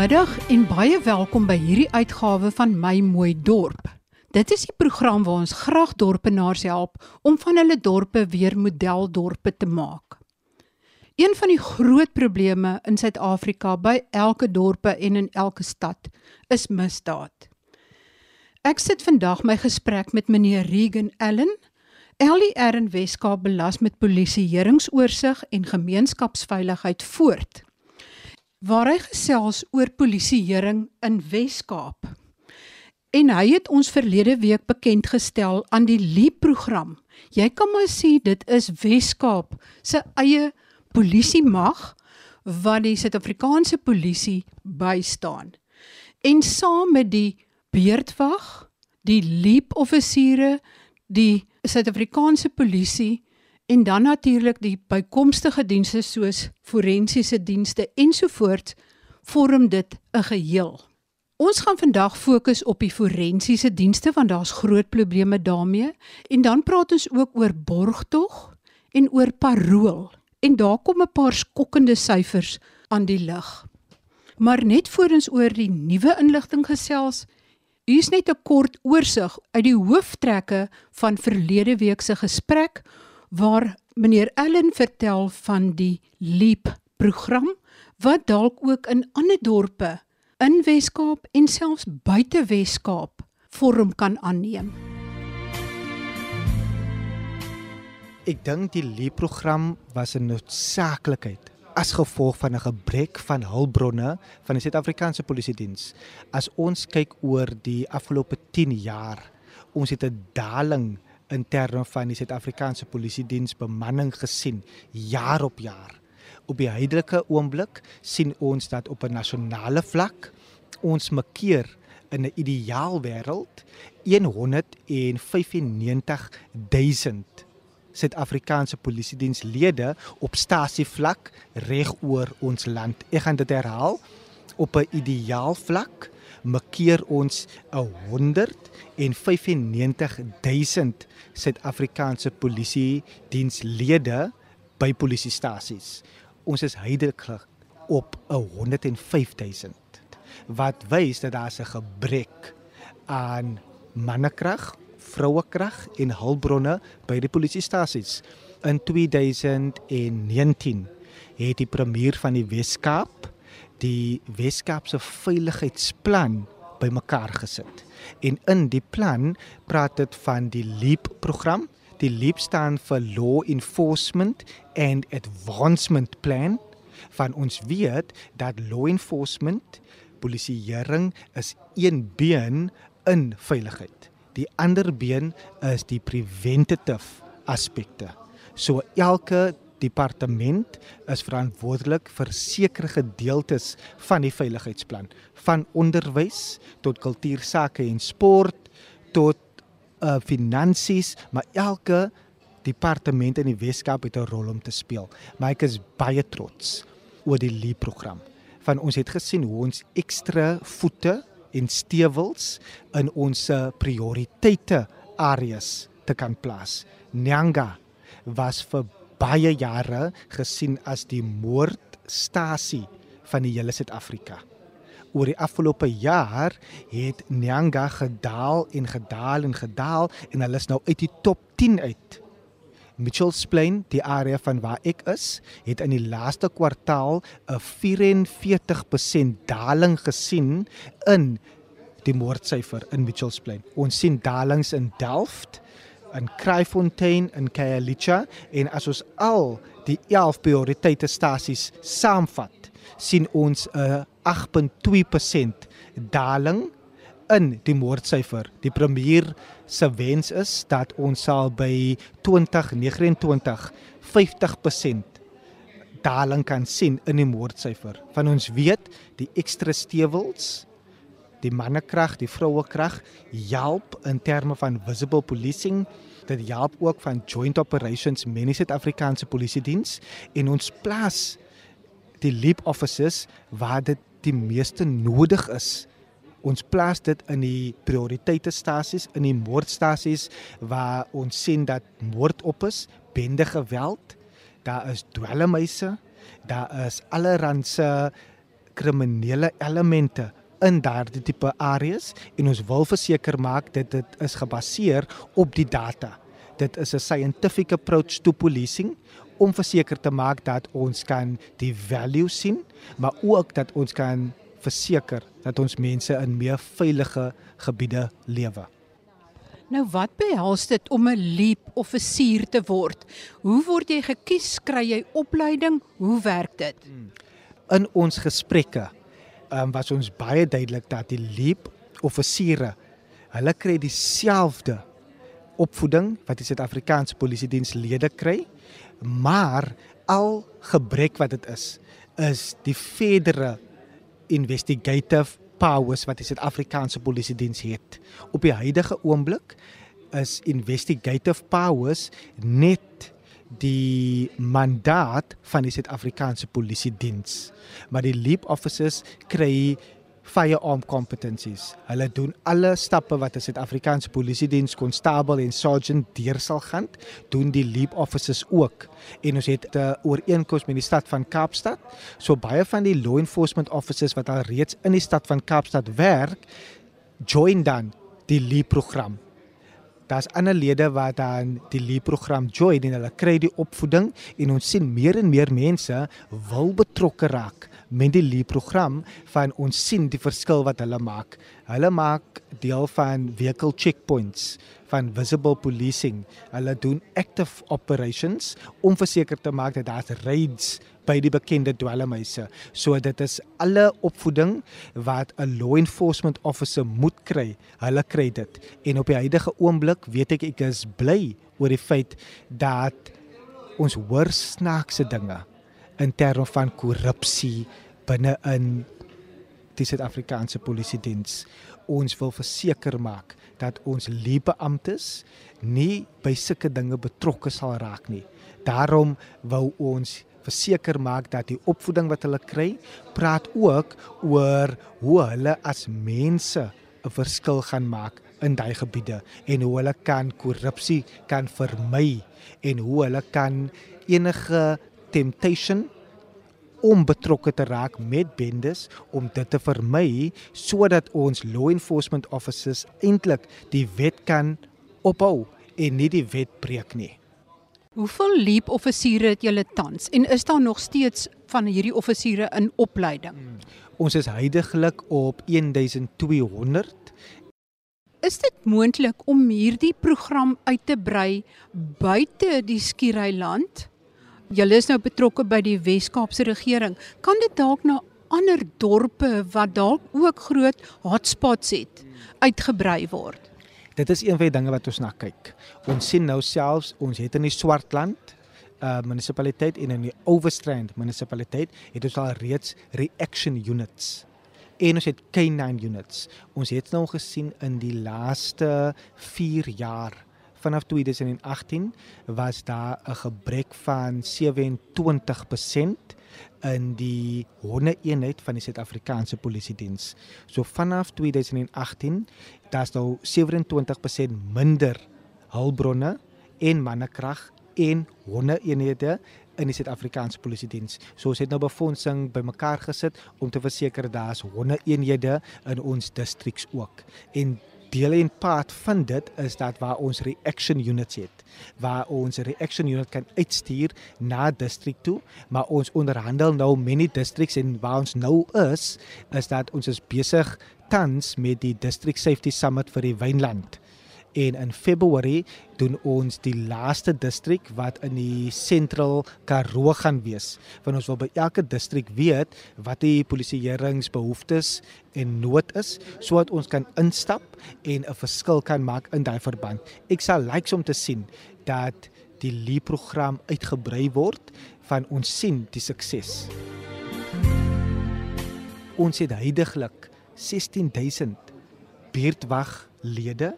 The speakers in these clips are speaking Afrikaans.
Goeiemiddag en baie welkom by hierdie uitgawe van My Mooi Dorp. Dit is die program waar ons graag dorpenaars help om van hulle dorpe weer modeldorpe te maak. Een van die groot probleme in Suid-Afrika by elke dorpe en in elke stad is misdaad. Ek sit vandag my gesprek met meneer Regan Allen, LER in Weskaap belas met polisieeringsoorsig en gemeenskapsveiligheid voort waar hy gesels oor polisieering in Wes-Kaap. En hy het ons verlede week bekend gestel aan die LEAP-program. Jy kan maar sê dit is Wes-Kaap se eie polisiemag wat die Suid-Afrikaanse polisie bystaan. En saam met die beurtwag, die LEAP-offisiere, die Suid-Afrikaanse polisie en dan natuurlik die bykomstige dienste soos forensiese dienste ensovoorts vorm dit 'n geheel. Ons gaan vandag fokus op die forensiese dienste want daar's groot probleme daarmee en dan praat ons ook oor borgtog en oor parol en daar kom 'n paar skokkende syfers aan die lig. Maar net voor ons oor die nuwe inligting gesels, hier is net 'n kort oorsig uit die hooftrekke van verlede week se gesprek waar meneer Allen vertel van die Leap program wat dalk ook in ander dorpe in Wes-Kaap en selfs buite Wes-Kaap vorm kan aanneem. Ek dink die Leap program was 'n noodsaaklikheid as gevolg van 'n gebrek van hulpbronne van die Suid-Afrikaanse Polisie Diens. As ons kyk oor die afgelope 10 jaar, ons het 'n daling in terme van die Suid-Afrikaanse Polisie Diens bemanning gesien jaar op jaar. Op die huidige oomblik sien ons dat op 'n nasionale vlak ons makkeer in 'n ideaal wêreld 195 000 Suid-Afrikaanse Polisie Dienslede op stasie vlak reg oor ons land. Ek gaan dit herhaal op 'n ideaal vlak makkeer ons 195 000 Suid-Afrikaanse polisie dienslede by polisiestasies. Ons is heideklik op 105 000 wat wys dat daar 'n gebrek aan mannekrag, vrouekrag en hulpbronne by die polisiestasies. In 2019 het die premier van die Wes-Kaap die Weskaapse veiligheidsplan bymekaar gesit. En in die plan praat dit van die LEAP program. Die LEAP staan vir Law Enforcement and Advancement Plan. Van ons weet dat law enforcement, polisieering is een been in veiligheid. Die ander been is die preventative aspekte. So elke departement is verantwoordelik vir sekere gedeeltes van die veiligheidsplan, van onderwys tot kultuursake en sport tot uh finansies, maar elke departement in die Weskaap het 'n rol om te speel. Maar ek is baie trots oor die LEAP program. Van ons het gesien hoe ons ekstra voete en stewels in ons prioriteite areas te kan plaas. Nyanga was vir baie jare gesien as die moordstasie van die hele Suid-Afrika. Oor die afgelope jaar het Nyanga gedaal en gedaal en gedaal en hulle is nou uit die top 10 uit. Mitchells Plain, die area van waar ek is, het in die laaste kwartaal 'n 44% daling gesien in die moordsyfer in Mitchells Plain. Ons sien dalings in Delft, in Kraaifontein in Khayelitsha en as ons al die 11 prioriteite stasies saamvat, sien ons 'n 8.2% daling in die moordsyfer. Die premier se wens is dat ons sal by 2029 50% daling kan sien in die moordsyfer. Van ons weet die ekstra stewels die mannekrag, die vrouekrag help in terme van visible policing. Dit help ook van joint operations met die Suid-Afrikaanse Polisie Diens en ons plaas die leap officers waar dit die meeste nodig is. Ons plaas dit in die prioriteite stasies, in die moordstasies waar ons sien dat moord op is, bende geweld, daar is dwelmhuise, daar is allerlei kriminele elemente in daardie tipe areas en ons wil verseker maak dat dit is gebaseer op die data. Dit is 'n scientific approach to policing om verseker te maak dat ons kan die value sien, maar ook dat ons kan verseker dat ons mense in meer veilige gebiede lewe. Nou wat behels dit om 'n leap offisier te word? Hoe word jy gekies? Kry jy opleiding? Hoe werk dit? In ons gesprekke um, was ons baie duidelik dat die leap offisiere hulle kry dieselfde opvoeding wat die Suid-Afrikaanse Polisie Dienslede kry, maar al gebrek wat dit is is die verdere investigative powers wat die Suid-Afrikaanse Polisie Diens het. Op die huidige oomblik is investigative powers net die mandaat van die Suid-Afrikaanse Polisie Diens. Maar die leap officers kry firearm competencies. Hulle doen alle stappe wat 'n Suid-Afrikaanse polisie diens konstabel en sergeant deur sal gaan, doen die leap officers ook. En ons het 'n uh, ooreenkoms met die stad van Kaapstad. So baie van die law enforcement officers wat al reeds in die stad van Kaapstad werk, join dan die leap program. Daar's ander lede wat dan die leap program join en hulle kry die opvoeding en ons sien meer en meer mense wil betrokke raak met die leer program van ons sien die verskil wat hulle maak. Hulle maak deel van vehicle checkpoints van visible policing. Hulle doen active operations om verseker te maak dat daar raids by die bekende dwelmhuise. So dit is alle opvoeding wat 'n law enforcement officer moet kry. Hulle kry dit. En op die huidige oomblik weet ek ek is bly oor die feit dat ons hoor snaakse dinge in terme van korrupsie binne in die Suid-Afrikaanse Polisie Diens. Ons wil verseker maak dat ons leebeamptes nie by sulke dinge betrokke sal raak nie. Daarom wou ons verseker maak dat die opvoeding wat hulle kry, praat ook oor hoe hulle as mense 'n verskil gaan maak in daai gebiede en hoe hulle kan korrupsie kan vermy en hoe hulle kan enige temptation om betrokke te raak met bendes om dit te vermy sodat ons law enforcement officers eintlik die wet kan ophou en nie die wet breek nie. Hoeveel leap offisiere het julle tans en is daar nog steeds van hierdie offisiere in opleiding? Hmm. Ons is heidaglik op 1200. Is dit moontlik om hierdie program uit te brei buite die skiereiland? Julle is nou betrokke by die Wes-Kaapse regering. Kan dit dalk na ander dorpe wat dalk ook groot hotspots het uitgebrei word? Dit is een van die dinge wat ons na kyk. Ons sien nou selfs ons het in die Swartland uh munisipaliteit en in die Overstrand munisipaliteit het ons al reeds reaction units en ons het K9 units. Ons het nou gesien in die laaste 4 jaar vanaf 2018 was daar 'n gebrek van 27% in die hondeeenheid van die Suid-Afrikaanse Polisie Diens. So vanaf 2018 daar's nou 27% minder hulpbronne en mannekrag en hondeeenhede in die Suid-Afrikaanse Polisie Diens. So ons het nou befondsing bymekaar gesit om te verseker daar's hondeeenhede in ons districts ook. En deel en part van dit is dat waar ons reaction units het waar ons reaction unit kan uitstuur na district toe maar ons onderhandel nou many districts en waar ons nou is is dat ons is besig tans met die district safety summit vir die Wynland en in Februarie doen ons die laaste distrik wat in die sentral Karoo gaan wees. Want ons wil by elke distrik weet wat die polisieeringsbehoeftes en nood is sodat ons kan instap en 'n verskil kan maak in daai verband. Ek sal likes om te sien dat die Lee program uitgebrei word van ons sien die sukses. Ons het heidaglik 16000 buurtwaglede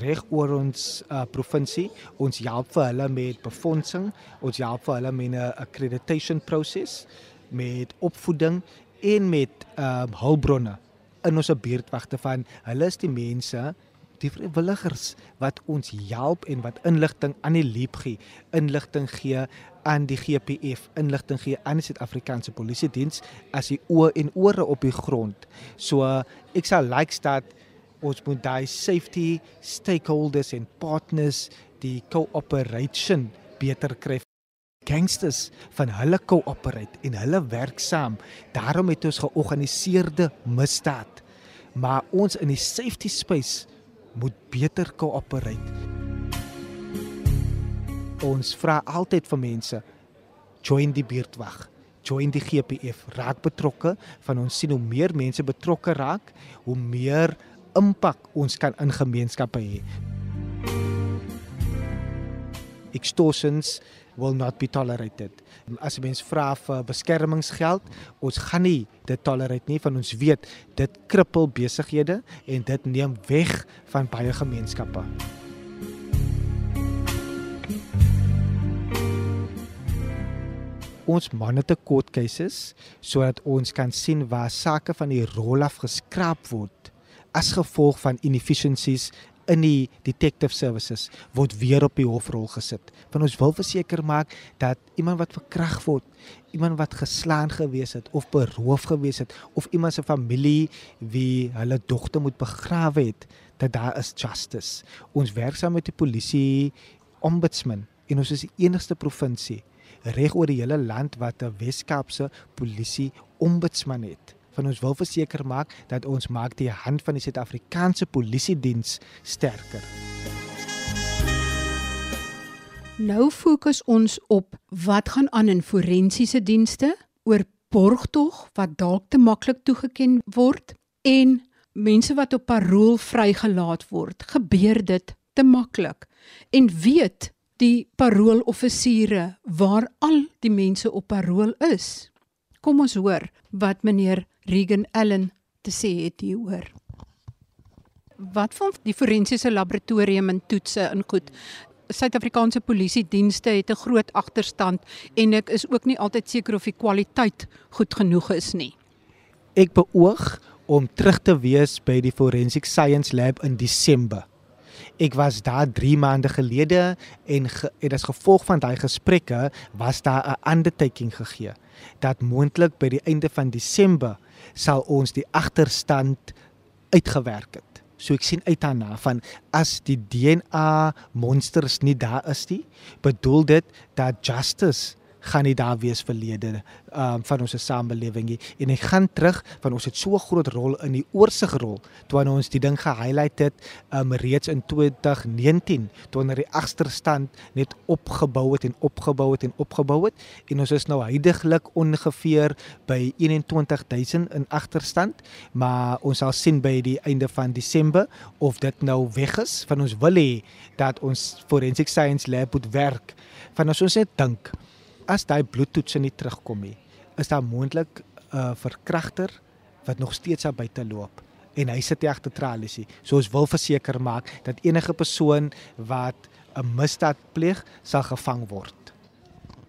reg oor ons uh, provinsie. Ons help vir hulle met befondsing, ons help vir hulle met 'n accreditation proses, met opvoeding en met uh, hulpbronne in ons buurtwagte van hulle is die mense die vrywilligers wat ons help en wat inligting aan die liep gee, inligting gee aan die GPF, inligting gee aan die Suid-Afrikaanse Polisie Diens as die oë en ore op die grond. So ek sal like dat ons moet daai safety stakeholders en partners die cooperation beter kry gangsters van hulle cooperate en hulle werk saam. Daarom het ons georganiseerde misdaad. Maar ons in die safety space moet beter cooperate. Ons vra altyd vir mense join die buurtwag, join die GPF, raak betrokke. Van ons sien hoe meer mense betrokke raak, hoe meer impak ons kan in gemeenskappe hê. Extortions will not be tolerated. As mens vra vir beskermingsgeld, ons gaan nie dit tolerate nie van ons weet dit krippel besighede en dit neem weg van baie gemeenskappe. Ons monitor court cases sodat ons kan sien waar sake van die rol af geskraap word as gevolg van inefficiencies in die detective services word weer op die hofrol gesit. Want ons wil verseker maak dat iemand wat verkrag word, iemand wat geslaan gewees het of beroof gewees het of iemand se familie wie hulle dogter moet begrawe het, dat daar is justice. Ons werk saam met die polisie ombudsman en ons is die enigste provinsie reg oor die hele land wat 'n Wes-Kaapse polisie ombudsman het van ons wil verseker maak dat ons maak die hand van die Suid-Afrikaanse Polisie diens sterker. Nou fokus ons op wat gaan aan in forensiese dienste oor borgtog wat dalk te maklik toegeken word en mense wat op parol vrygelaat word. Gebeur dit te maklik? En weet die paroloffisiere waar al die mense op parol is? Kom ons hoor wat meneer Regan Allen te sê het hieroor. Wat van die forensiese laboratorium en toetse in goed Suid-Afrikaanse polisie dienste het 'n groot agterstand en ek is ook nie altyd seker of die kwaliteit goed genoeg is nie. Ek beoog om terug te wees by die Forensic Science Lab in Desember. Ek was daar 3 maande gelede en ge, en as gevolg van daai gesprekke was daar 'n undertaking gegee dat moontlik by die einde van Desember sal ons die agterstand uitgewerk het. So ek sien uit daarna van as die DNA monsters nie daar is nie, bedoel dit dat justice gaan nie daar wees verlede um, van ons samelewing nie. En ek gaan terug van ons het so 'n groot rol in die oorsigrol toe ons die ding gehighlight het um, reeds in 2019 toe ons die agterstand net opgebou het en opgebou het en opgebou het. En ons is nou heidaglik ongeveer by 21000 in agterstand maar ons sal sien by die einde van Desember of dit nou weg is van ons wil hê dat ons forensic science lab moet werk. Van ons net dink as daai bloedtoetse nie terugkom nie, is daar moontlik 'n uh, verkragter wat nog steeds daar buite loop en hy sit agter tralies. So ons wil verseker maak dat enige persoon wat 'n misdaad pleeg, sal gevang word.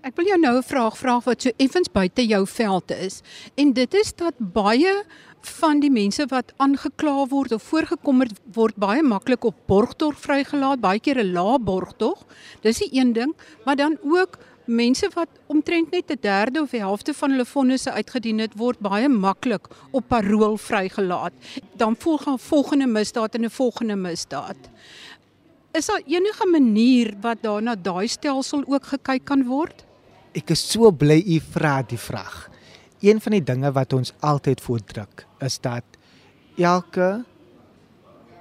Ek wil jou nou 'n vraag vra wat so effens buite jou veld is en dit is dat baie van die mense wat aangekla word of voorgekom het word baie maklik op borgtog vrygelaat, baie keer 'n lae borgtog. Dis die een ding, maar dan ook mense wat omtrent net 'n derde of die helfte van hulle fondse uitgedien het, word baie maklik op parol vrygelaat. Dan volg 'n volgende misdaad en 'n volgende misdaad. Is daar enige manier wat daarna daai stelsel ook gekyk kan word? Ek is so bly u vra die vraag. Een van die dinge wat ons altyd voordruk is dat elke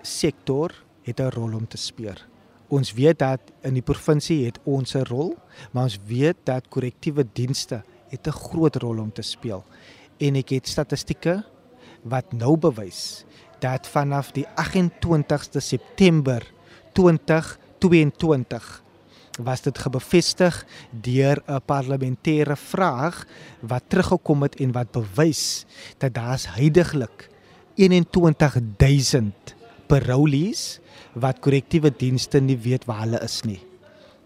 sektor het 'n rol om te speel ons weet dat in die provinsie het ons 'n rol, maar ons weet dat korrektiewe dienste het 'n groot rol om te speel. En ek het statistieke wat nou bewys dat vanaf die 28ste September 2022 was dit gebevestig deur 'n parlementêre vraag wat teruggekom het en wat bewys dat daar's heidaglik 21000 parolees wat korrektiewe dienste nie weet waar hulle is nie.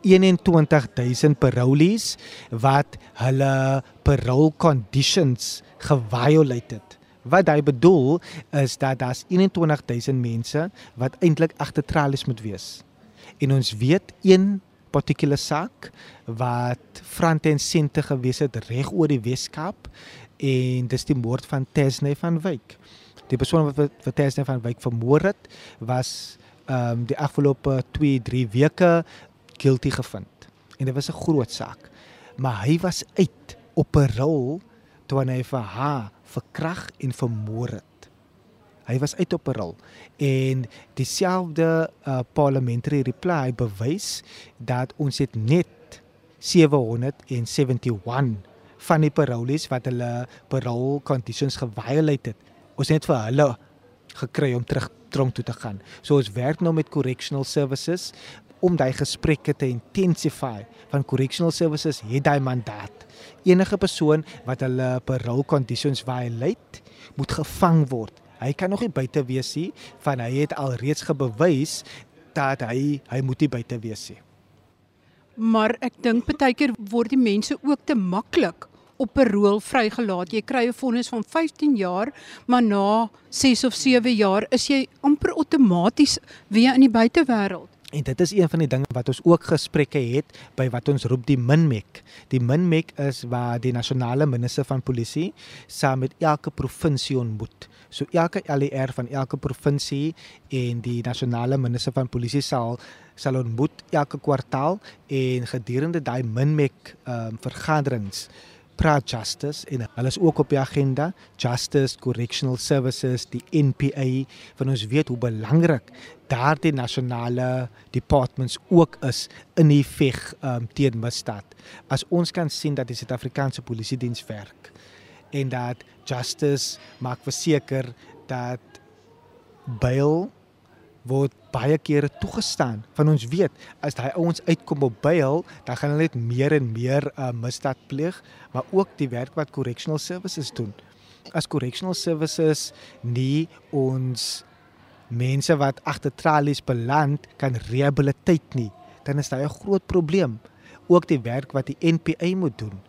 21000 parolees wat hulle parole conditions geviolate het Wat hy bedoel is dat daar's 21000 mense wat eintlik agter tralies moet wees. En ons weet een particular saak wat front and center gewees het reg oor die Weskaap en dis die moord van Tesne van Wyk. Die persoon wat vir Tesne van Wyk vermoor het was ehm um, die afgelope 2-3 weke guilty gevind. En dit was 'n groot saak. Maar hy was uit op 'n rol toe hy vir haar verkrag en vermoor het. Hy was uit op 'n rol en dieselfde uh, parliamentary reply bewys dat ons het net 771 van die parolees wat hulle parole conditions geviolate het. Ons het vir hulle gekry om terug tronk toe te gaan. So ons werk nou met correctional services om daai gesprekke te intensify. Van correctional services het daai mandaat. Enige persoon wat hulle parole conditions violate, moet gevang word. Hy kan nog nie buite wees nie, van hy het alreeds gebewys dat hy hy moet nie buite wees nie. Maar ek dink baie keer word die mense ook te maklik op parol vrygelaat. Jy kry 'n vonnis van 15 jaar, maar na 6 of 7 jaar is jy amper outomaties weer in die buitewêreld. En dit is een van die dinge wat ons ook gesprekke het by wat ons roep die minmek. Die minmek is waar die nasionale minister van polisie saam met elke provinsie ontmoet. So elke LER van elke provinsie en die nasionale minister van polisie sal sal ontmoet elke kwartaal en gedurende daai minmek ehm um, vergaderings praat justice en hulle is ook op die agenda. Justice correctional services die NPA van ons weet hoe belangrik daardie nasionale departments ook is in die veg um, teen misdaad. As ons kan sien dat die Suid-Afrikaanse polisie diens werk en dat justice maak verseker dat bail word baie kere toegestaan. Van ons weet as daai ouens uitkom op bail, dan gaan hulle net meer en meer uh, misdaad pleeg, maar ook die werk wat correctional services doen. As correctional services nie ons mense wat agter tralies beland kan rehabiliteer nie, dan is daar 'n groot probleem. Ook die werk wat die NPA moet doen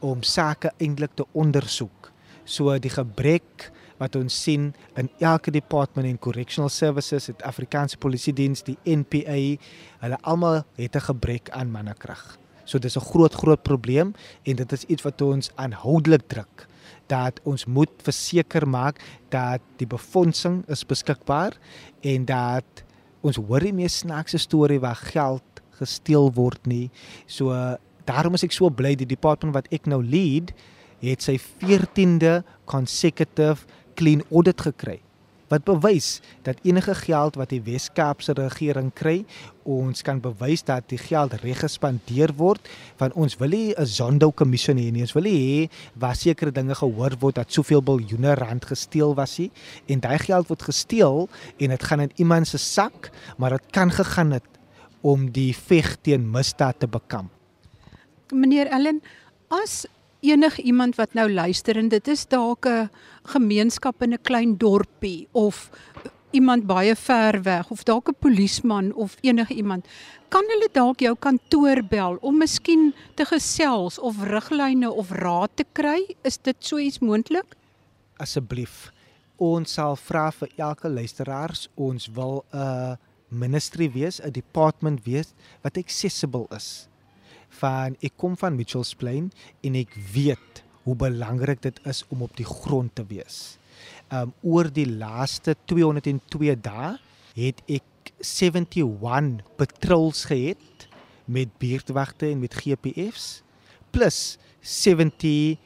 om sake eintlik te ondersoek. So die gebrek wat ons sien in elke department en correctional services, die Afrikaanse Polisie Diens, die NPA, hulle almal het 'n gebrek aan mannekrag. So dis 'n groot groot probleem en dit is iets wat ons aanhoudelik druk dat ons moet verseker maak dat die befondsing is beskikbaar en dat ons hoor nie meer snaakse storie waar geld gesteel word nie. So daarom is ek so bly die department wat ek nou lead het sy 14de consecutive clean audit gekry wat bewys dat enige geld wat die Wes-Kaapse regering kry, ons kan bewys dat die geld reg gespandeer word van ons wil nie 'n Zondo kommissie hê nie. Ons wil hê waar sekere dinge gehoor word dat soveel biljoene rand gesteel was nie en daai geld word gesteel en dit gaan in iemand se sak, maar dit kan gegaan het om die veg teen misdaad te bekamp. Meneer Ellen, as enig iemand wat nou luister en dit is dalk 'n gemeenskap in 'n klein dorpie of iemand baie ver weg of dalk 'n polisieman of enige iemand kan hulle dalk jou kantoor bel om miskien te gesels of riglyne of raad te kry? Is dit so iets moontlik? Asseblief ons sal vra vir elke luisteraars ons wil 'n ministry wees 'n department wees wat accessible is van ek kom van Mitchells Plain en ek weet hoe belangrik dit is om op die grond te wees. Um oor die laaste 202 dae het ek 71 patrols gehad met buurtwagte en met GPFs plus 70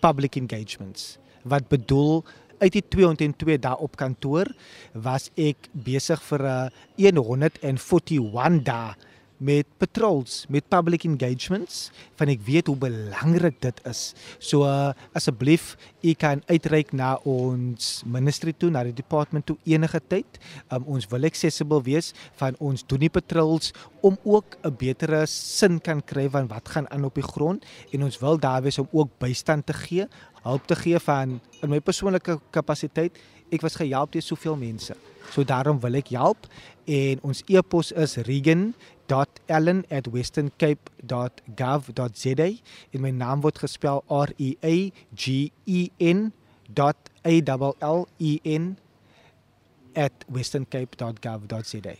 public engagements wat bedoel uit die 202 dae op kantoor was ek besig vir 'n uh, 141 dae met patrols, met public engagements, van ek weet hoe belangrik dit is. So uh, asseblief, u kan uitreik na ons ministry toe, na die department toe enige tyd. Um, ons wil accessible wees van ons doen die patrols om ook 'n betere sin kan kry van wat gaan aan op die grond en ons wil daar wees om ook bystand te gee, hulp te gee van in my persoonlike kapasiteit. Ek was gehelp deur soveel mense. So daarom wil ek help en ons e-pos is regan.ellen@westerncape.gov.za en my naam word gespel R E A G E N www.allen@westerncape.gov.za.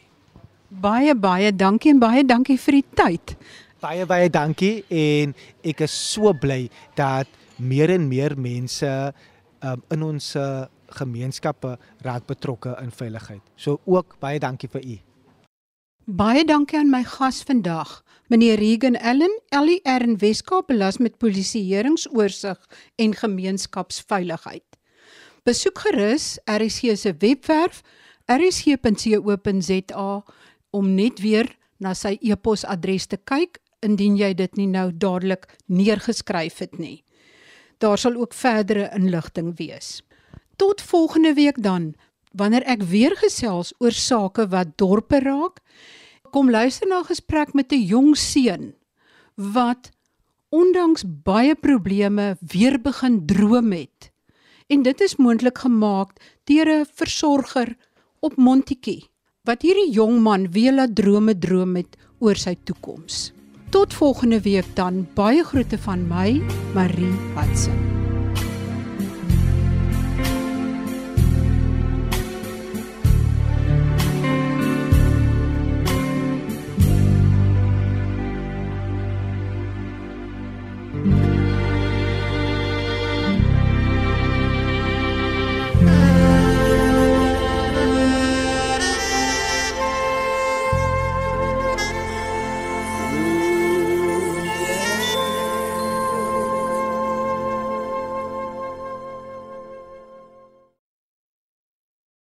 Baie baie dankie en baie dankie vir die tyd. Baie baie dankie en ek is so bly dat meer en meer mense um, in ons uh, gemeenskappe raak betrokke in veiligheid. So ook baie dankie vir u. Baie dankie aan my gas vandag, meneer Regan Allen, LER in Weskaap belas met polisieeringsoorsig en gemeenskapsveiligheid. Besoek gerus RSG se webwerf rsg.co.za om net weer na sy e-posadres te kyk indien jy dit nie nou dadelik neergeskryf het nie. Daar sal ook verdere inligting wees. Tot volgende week dan, wanneer ek weer gesels oor sake wat dorpe raak. Kom luister na 'n gesprek met 'n jong seun wat ondanks baie probleme weer begin droom het. En dit is moontlik gemaak deur 'n versorger op Montetjie wat hierdie jong man weer laat drome droom het oor sy toekoms. Tot volgende week dan. Baie groete van my, Marie Watson.